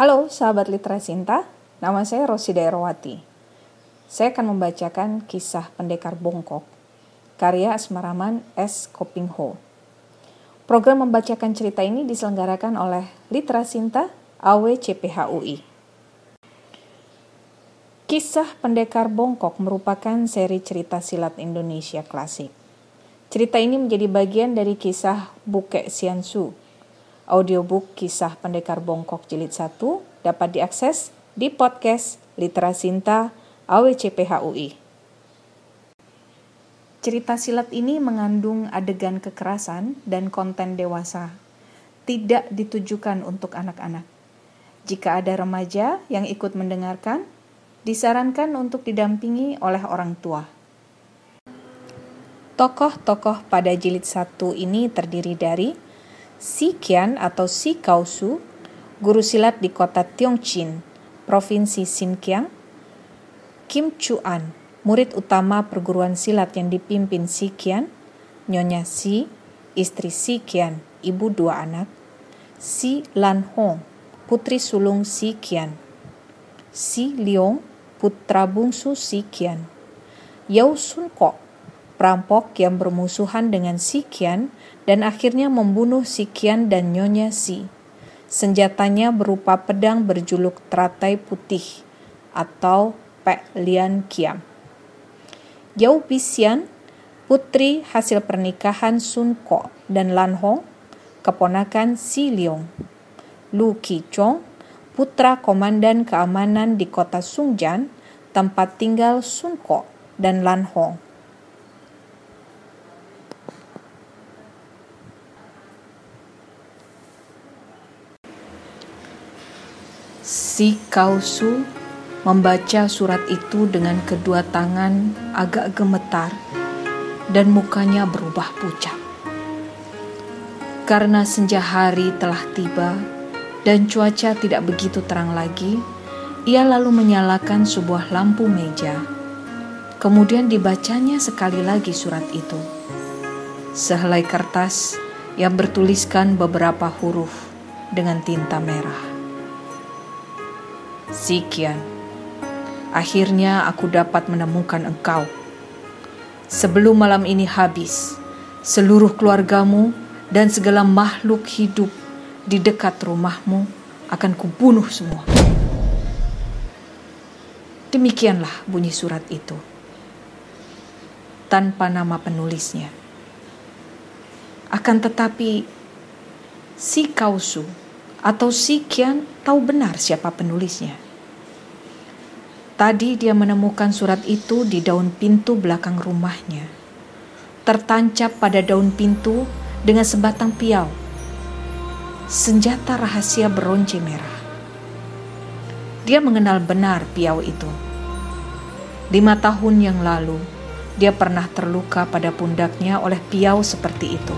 Halo sahabat Literasinta, nama saya Rosi Daerowati. Saya akan membacakan kisah pendekar bongkok, karya Asmaraman S. Kopingho. Program membacakan cerita ini diselenggarakan oleh Literasinta AWCPHUI. Kisah Pendekar Bongkok merupakan seri cerita silat Indonesia klasik. Cerita ini menjadi bagian dari kisah Bukek Siansu. Audiobook Kisah Pendekar Bongkok Jilid 1 dapat diakses di podcast Literasinta AWCPHUI. Cerita silat ini mengandung adegan kekerasan dan konten dewasa. Tidak ditujukan untuk anak-anak. Jika ada remaja yang ikut mendengarkan, disarankan untuk didampingi oleh orang tua. Tokoh-tokoh pada jilid satu ini terdiri dari Si Kian atau Si Kausu, guru silat di kota Tiongchin, Provinsi Xinjiang, Kim Chuan, murid utama perguruan silat yang dipimpin Si Kian, Nyonya Si, istri Si Kian, ibu dua anak, Si Lan Hong, putri sulung Si Kian, Si Liong, putra bungsu Si Kian. Yao Sun Kok, perampok yang bermusuhan dengan Si Kian dan akhirnya membunuh Si Kian dan Nyonya Si. Senjatanya berupa pedang berjuluk teratai putih atau Pek Lian Kiam. Yao Bisian, putri hasil pernikahan Sun Kok dan Lan Hong, keponakan Si Liong. Lu Ki Chong, putra komandan keamanan di kota Sungjan, tempat tinggal Sun Kok dan Lan Hong. Si Kausu membaca surat itu dengan kedua tangan agak gemetar dan mukanya berubah pucat. Karena senja hari telah tiba, dan cuaca tidak begitu terang lagi, ia lalu menyalakan sebuah lampu meja. Kemudian dibacanya sekali lagi surat itu. Sehelai kertas yang bertuliskan beberapa huruf dengan tinta merah. Sikian, akhirnya aku dapat menemukan engkau. Sebelum malam ini habis, seluruh keluargamu dan segala makhluk hidup di dekat rumahmu akan kubunuh semua. Demikianlah bunyi surat itu. Tanpa nama penulisnya. Akan tetapi si Kausu atau si Kian tahu benar siapa penulisnya. Tadi dia menemukan surat itu di daun pintu belakang rumahnya. Tertancap pada daun pintu dengan sebatang piau senjata rahasia beronce merah. Dia mengenal benar piau itu. Lima tahun yang lalu, dia pernah terluka pada pundaknya oleh piau seperti itu.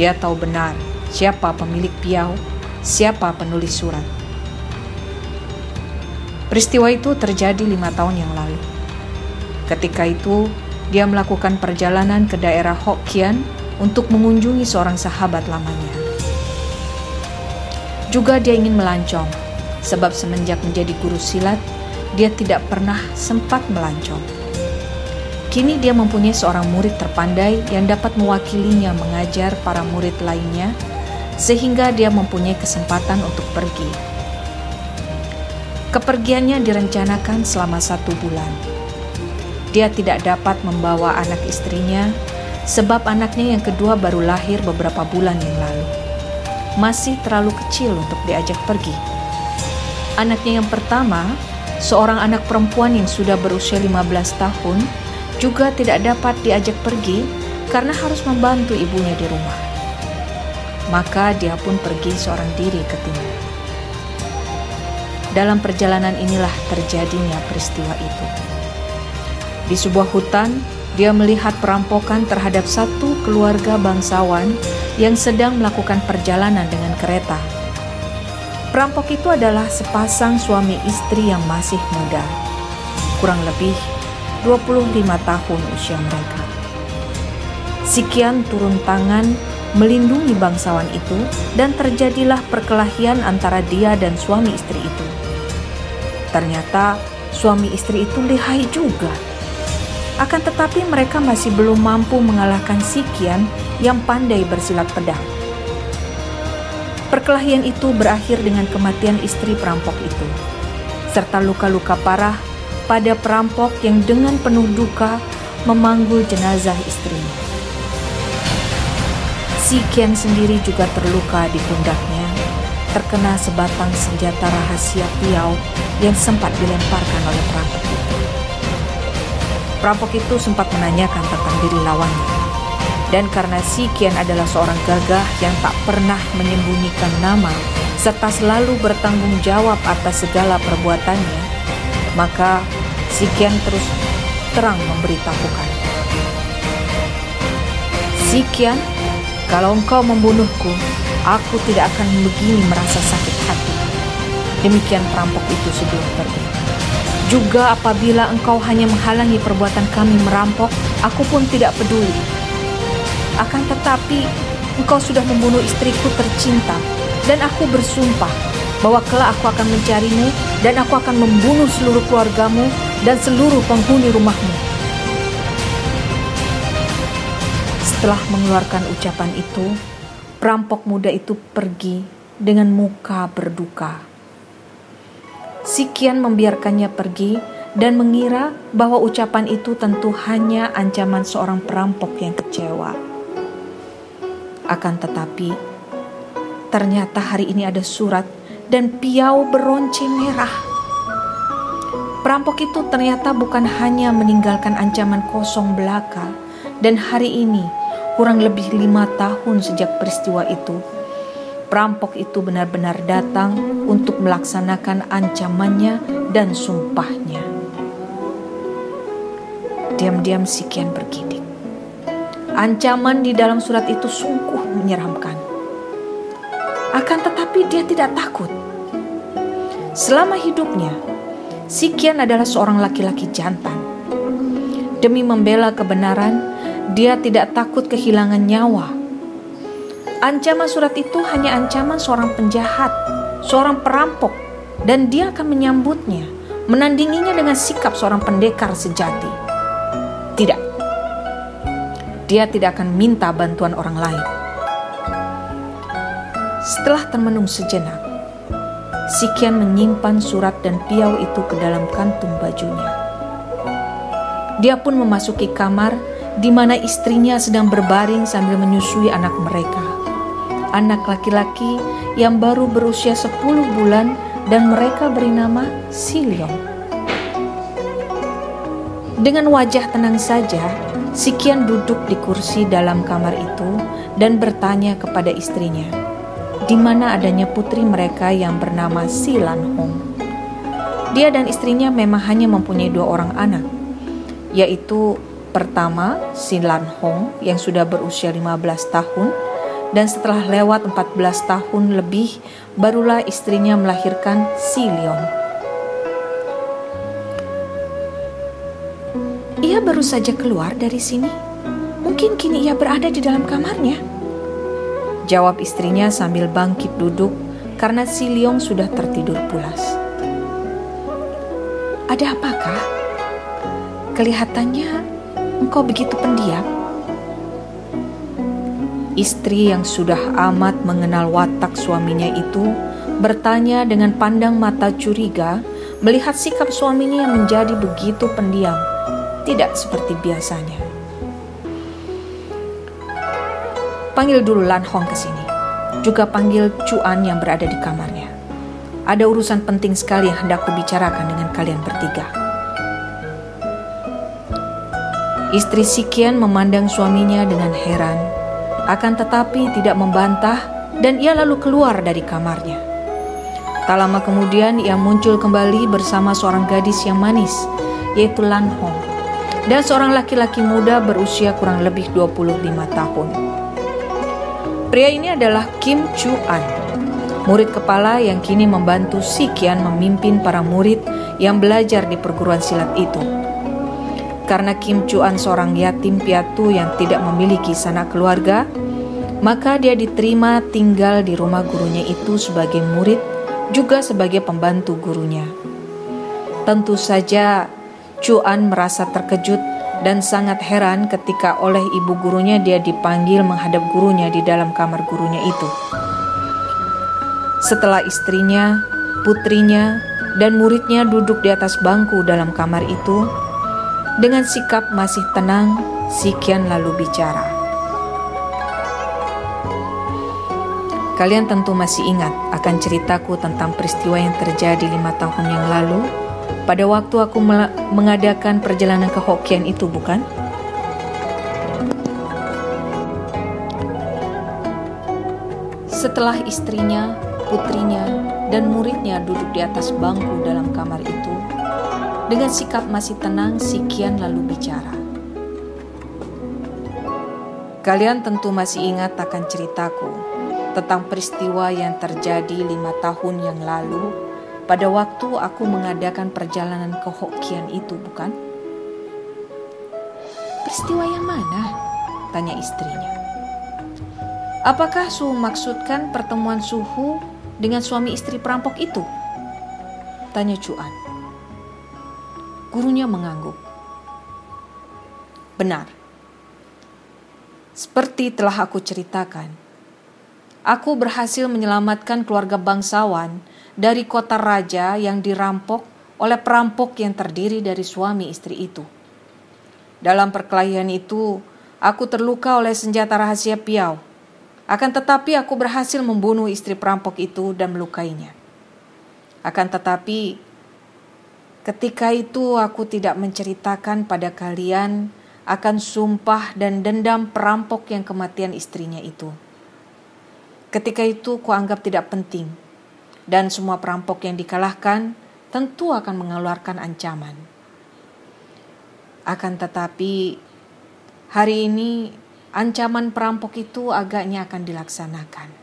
Dia tahu benar siapa pemilik piau, siapa penulis surat. Peristiwa itu terjadi lima tahun yang lalu. Ketika itu, dia melakukan perjalanan ke daerah Hokkien untuk mengunjungi seorang sahabat lamanya. Juga dia ingin melancong, sebab semenjak menjadi guru silat, dia tidak pernah sempat melancong. Kini dia mempunyai seorang murid terpandai yang dapat mewakilinya mengajar para murid lainnya, sehingga dia mempunyai kesempatan untuk pergi. Kepergiannya direncanakan selama satu bulan. Dia tidak dapat membawa anak istrinya, sebab anaknya yang kedua baru lahir beberapa bulan yang lalu masih terlalu kecil untuk diajak pergi. Anaknya yang pertama, seorang anak perempuan yang sudah berusia 15 tahun, juga tidak dapat diajak pergi karena harus membantu ibunya di rumah. Maka dia pun pergi seorang diri ke timur. Dalam perjalanan inilah terjadinya peristiwa itu. Di sebuah hutan, dia melihat perampokan terhadap satu keluarga bangsawan yang sedang melakukan perjalanan dengan kereta. Perampok itu adalah sepasang suami istri yang masih muda, kurang lebih 25 tahun usia mereka. Sikian turun tangan melindungi bangsawan itu dan terjadilah perkelahian antara dia dan suami istri itu. Ternyata suami istri itu lihai juga. Akan tetapi mereka masih belum mampu mengalahkan Sikian yang pandai bersilat pedang. Perkelahian itu berakhir dengan kematian istri perampok itu, serta luka-luka parah pada perampok yang dengan penuh duka memanggul jenazah istrinya. Si Kian sendiri juga terluka di pundaknya, terkena sebatang senjata rahasia piau yang sempat dilemparkan oleh perampok itu. Perampok itu sempat menanyakan tentang diri lawannya. Dan karena Si Kian adalah seorang gagah yang tak pernah menyembunyikan nama serta selalu bertanggung jawab atas segala perbuatannya, maka Si Kian terus terang memberitahukan. Sikian, kalau engkau membunuhku, aku tidak akan begini merasa sakit hati. Demikian perampok itu sebelum pergi. Juga apabila engkau hanya menghalangi perbuatan kami merampok, aku pun tidak peduli. Akan tetapi, engkau sudah membunuh istriku tercinta, dan aku bersumpah bahwa kelak aku akan mencarimu dan aku akan membunuh seluruh keluargamu dan seluruh penghuni rumahmu. Setelah mengeluarkan ucapan itu, perampok muda itu pergi dengan muka berduka. Sikian membiarkannya pergi dan mengira bahwa ucapan itu tentu hanya ancaman seorang perampok yang kecewa. Akan tetapi, ternyata hari ini ada surat dan piau beronce merah Perampok itu ternyata bukan hanya meninggalkan ancaman kosong belaka, dan hari ini kurang lebih lima tahun sejak peristiwa itu, perampok itu benar-benar datang untuk melaksanakan ancamannya dan sumpahnya. Diam-diam Sikian bergidik. Ancaman di dalam surat itu sungguh menyeramkan. Akan tetapi dia tidak takut. Selama hidupnya, Sikian adalah seorang laki-laki jantan. Demi membela kebenaran, dia tidak takut kehilangan nyawa. Ancaman surat itu hanya ancaman seorang penjahat, seorang perampok, dan dia akan menyambutnya, menandinginya dengan sikap seorang pendekar sejati. Tidak, dia tidak akan minta bantuan orang lain. Setelah termenung sejenak, Sikian menyimpan surat dan piau itu ke dalam kantung bajunya. Dia pun memasuki kamar di mana istrinya sedang berbaring sambil menyusui anak mereka. Anak laki-laki yang baru berusia 10 bulan dan mereka beri nama Siliong. Dengan wajah tenang saja, Sikian duduk di kursi dalam kamar itu dan bertanya kepada istrinya, di mana adanya putri mereka yang bernama Si Lan Hong. Dia dan istrinya memang hanya mempunyai dua orang anak, yaitu pertama Si Lan Hong yang sudah berusia 15 tahun dan setelah lewat 14 tahun lebih barulah istrinya melahirkan Si Leong. Ia baru saja keluar dari sini. Mungkin kini ia berada di dalam kamarnya. Jawab istrinya sambil bangkit duduk karena si Liong sudah tertidur pulas. Ada apakah? Kelihatannya engkau begitu pendiam. Istri yang sudah amat mengenal watak suaminya itu bertanya dengan pandang mata curiga melihat sikap suaminya yang menjadi begitu pendiam, tidak seperti biasanya. Panggil dulu Lan Hong ke sini. Juga panggil Cuan yang berada di kamarnya. Ada urusan penting sekali yang hendak kubicarakan dengan kalian bertiga. Istri Sikian memandang suaminya dengan heran, akan tetapi tidak membantah dan ia lalu keluar dari kamarnya. Tak lama kemudian ia muncul kembali bersama seorang gadis yang manis, yaitu Lan Hong, dan seorang laki-laki muda berusia kurang lebih 25 tahun. Pria ini adalah Kim Chu An, murid kepala yang kini membantu Si Kian memimpin para murid yang belajar di perguruan silat itu. Karena Kim Chu An seorang yatim piatu yang tidak memiliki sanak keluarga, Maka dia diterima tinggal di rumah gurunya itu sebagai murid, juga sebagai pembantu gurunya. Tentu saja, Cuan merasa terkejut dan sangat heran ketika oleh ibu gurunya dia dipanggil menghadap gurunya di dalam kamar gurunya itu. Setelah istrinya, putrinya, dan muridnya duduk di atas bangku dalam kamar itu, dengan sikap masih tenang, Sikian lalu bicara. Kalian tentu masih ingat akan ceritaku tentang peristiwa yang terjadi lima tahun yang lalu pada waktu aku mengadakan perjalanan ke Hokkien itu, bukan? Setelah istrinya, putrinya, dan muridnya duduk di atas bangku dalam kamar itu, dengan sikap masih tenang, Sikian lalu bicara. Kalian tentu masih ingat akan ceritaku tentang peristiwa yang terjadi lima tahun yang lalu pada waktu aku mengadakan perjalanan ke Hokkien itu, bukan? Peristiwa yang mana? Tanya istrinya. Apakah Suhu maksudkan pertemuan Suhu dengan suami istri perampok itu? Tanya Cuan. Gurunya mengangguk. Benar. Seperti telah aku ceritakan, aku berhasil menyelamatkan keluarga bangsawan dari kota raja yang dirampok oleh perampok yang terdiri dari suami istri itu. Dalam perkelahian itu, aku terluka oleh senjata rahasia Piau. Akan tetapi aku berhasil membunuh istri perampok itu dan melukainya. Akan tetapi ketika itu aku tidak menceritakan pada kalian akan sumpah dan dendam perampok yang kematian istrinya itu. Ketika itu kuanggap tidak penting, dan semua perampok yang dikalahkan tentu akan mengeluarkan ancaman. Akan tetapi, hari ini ancaman perampok itu agaknya akan dilaksanakan.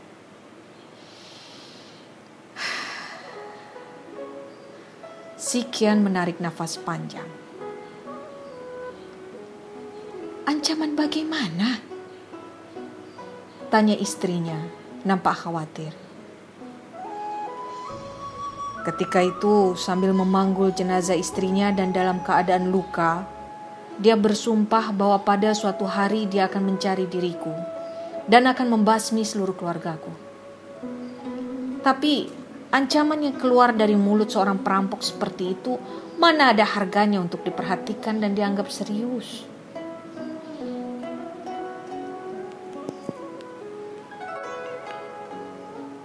Sikian menarik nafas panjang. Ancaman bagaimana? Tanya istrinya, nampak khawatir. Ketika itu, sambil memanggul jenazah istrinya dan dalam keadaan luka, dia bersumpah bahwa pada suatu hari dia akan mencari diriku dan akan membasmi seluruh keluargaku. Tapi ancaman yang keluar dari mulut seorang perampok seperti itu, mana ada harganya untuk diperhatikan dan dianggap serius?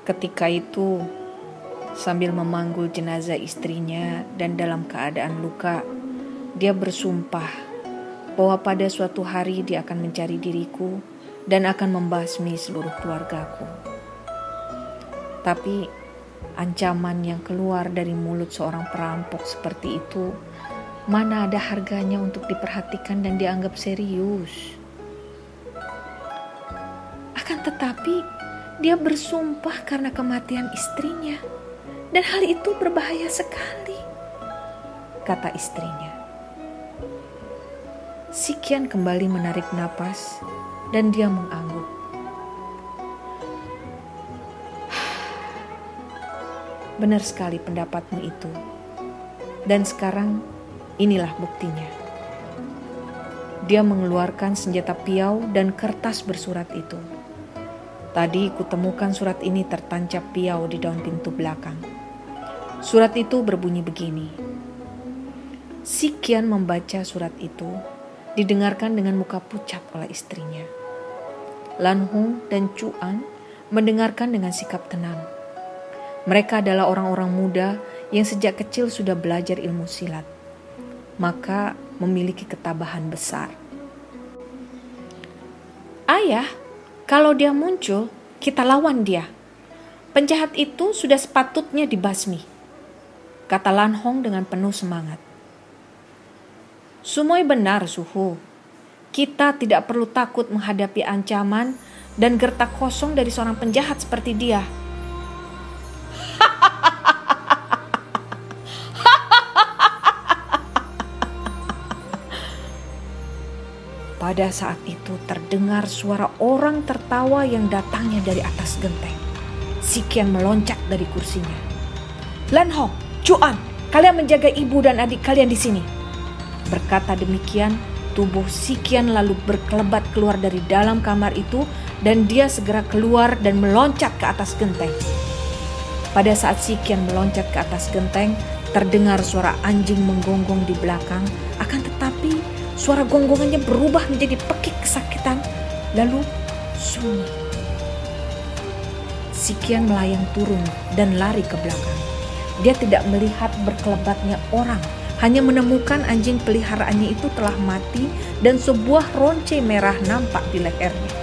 Ketika itu, sambil memanggul jenazah istrinya dan dalam keadaan luka, dia bersumpah bahwa pada suatu hari dia akan mencari diriku dan akan membasmi seluruh keluargaku. Tapi ancaman yang keluar dari mulut seorang perampok seperti itu, mana ada harganya untuk diperhatikan dan dianggap serius. Akan tetapi, dia bersumpah karena kematian istrinya, dan hal itu berbahaya sekali, kata istrinya. Sikian kembali menarik napas, dan dia mengangguk. Benar sekali pendapatmu itu, dan sekarang inilah buktinya. Dia mengeluarkan senjata piau dan kertas bersurat itu. Tadi kutemukan surat ini tertancap piau di daun pintu belakang. Surat itu berbunyi begini. Si Kian membaca surat itu, didengarkan dengan muka pucat oleh istrinya. Lan Hong dan Chu An mendengarkan dengan sikap tenang. Mereka adalah orang-orang muda yang sejak kecil sudah belajar ilmu silat, maka memiliki ketabahan besar. Ayah, kalau dia muncul, kita lawan dia. Penjahat itu sudah sepatutnya dibasmi. Kata Lan Hong dengan penuh semangat. Sumoi benar, Suhu. Kita tidak perlu takut menghadapi ancaman dan gertak kosong dari seorang penjahat seperti dia. Pada saat itu terdengar suara orang tertawa yang datangnya dari atas genteng. Sikian meloncat dari kursinya. Lan Hong, Cuan, kalian menjaga ibu dan adik kalian di sini. Berkata demikian, tubuh Sikian lalu berkelebat keluar dari dalam kamar itu dan dia segera keluar dan meloncat ke atas genteng. Pada saat Sikian meloncat ke atas genteng, terdengar suara anjing menggonggong di belakang, akan Suara gonggongannya berubah menjadi pekik kesakitan, lalu sunyi. Sikian melayang turun dan lari ke belakang. Dia tidak melihat berkelebatnya orang, hanya menemukan anjing peliharaannya itu telah mati dan sebuah ronce merah nampak di lehernya.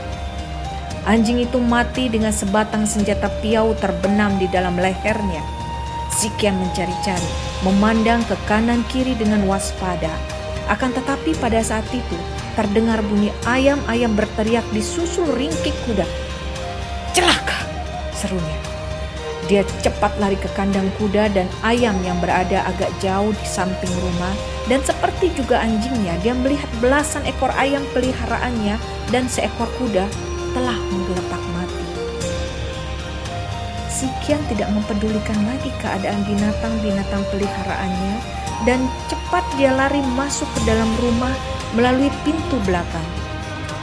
Anjing itu mati dengan sebatang senjata piau terbenam di dalam lehernya. Sikian mencari-cari, memandang ke kanan kiri dengan waspada, akan tetapi pada saat itu terdengar bunyi ayam-ayam berteriak di susul ringkik kuda. Celaka, serunya. Dia cepat lari ke kandang kuda dan ayam yang berada agak jauh di samping rumah dan seperti juga anjingnya dia melihat belasan ekor ayam peliharaannya dan seekor kuda telah menggeletak mati. Sikian tidak mempedulikan lagi keadaan binatang-binatang peliharaannya dan cepat dia lari masuk ke dalam rumah melalui pintu belakang.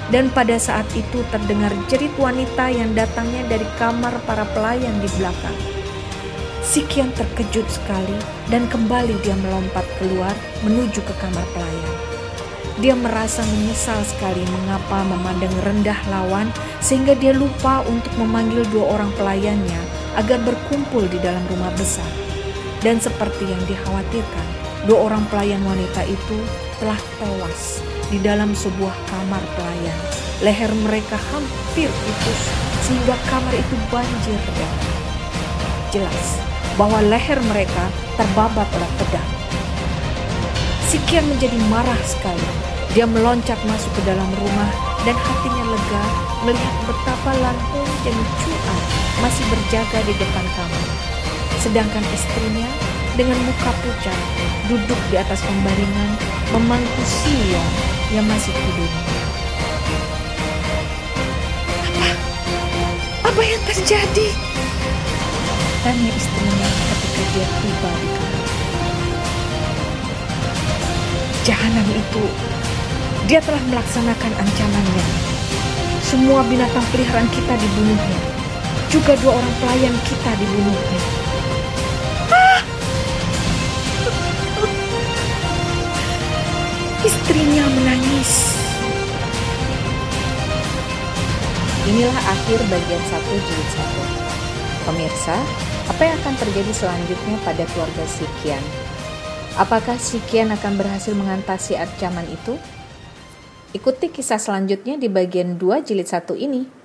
Dan pada saat itu terdengar jerit wanita yang datangnya dari kamar para pelayan di belakang. Sikian terkejut sekali dan kembali dia melompat keluar menuju ke kamar pelayan. Dia merasa menyesal sekali mengapa memandang rendah lawan sehingga dia lupa untuk memanggil dua orang pelayannya agar berkumpul di dalam rumah besar. Dan seperti yang dikhawatirkan, Dua orang pelayan wanita itu telah tewas di dalam sebuah kamar pelayan. Leher mereka hampir putus sehingga kamar itu banjir darah. Jelas bahwa leher mereka terbabat oleh pedang. Sikian menjadi marah sekali. Dia meloncat masuk ke dalam rumah dan hatinya lega melihat betapa Lanhung dan Cuan masih berjaga di depan kamar. Sedangkan istrinya dengan muka pucat duduk di atas pembaringan memangku Sion yang masih tidur. Apa? Apa yang terjadi? Tanya istrinya ketika dia tiba di kamar. Jahanam itu, dia telah melaksanakan ancamannya. Semua binatang peliharaan kita dibunuhnya. Juga dua orang pelayan kita dibunuhnya. Istrinya menangis. Inilah akhir bagian satu jilid satu. Pemirsa, apa yang akan terjadi selanjutnya pada keluarga Sikian? Apakah Sikian akan berhasil mengatasi ancaman itu? Ikuti kisah selanjutnya di bagian 2 jilid 1 ini.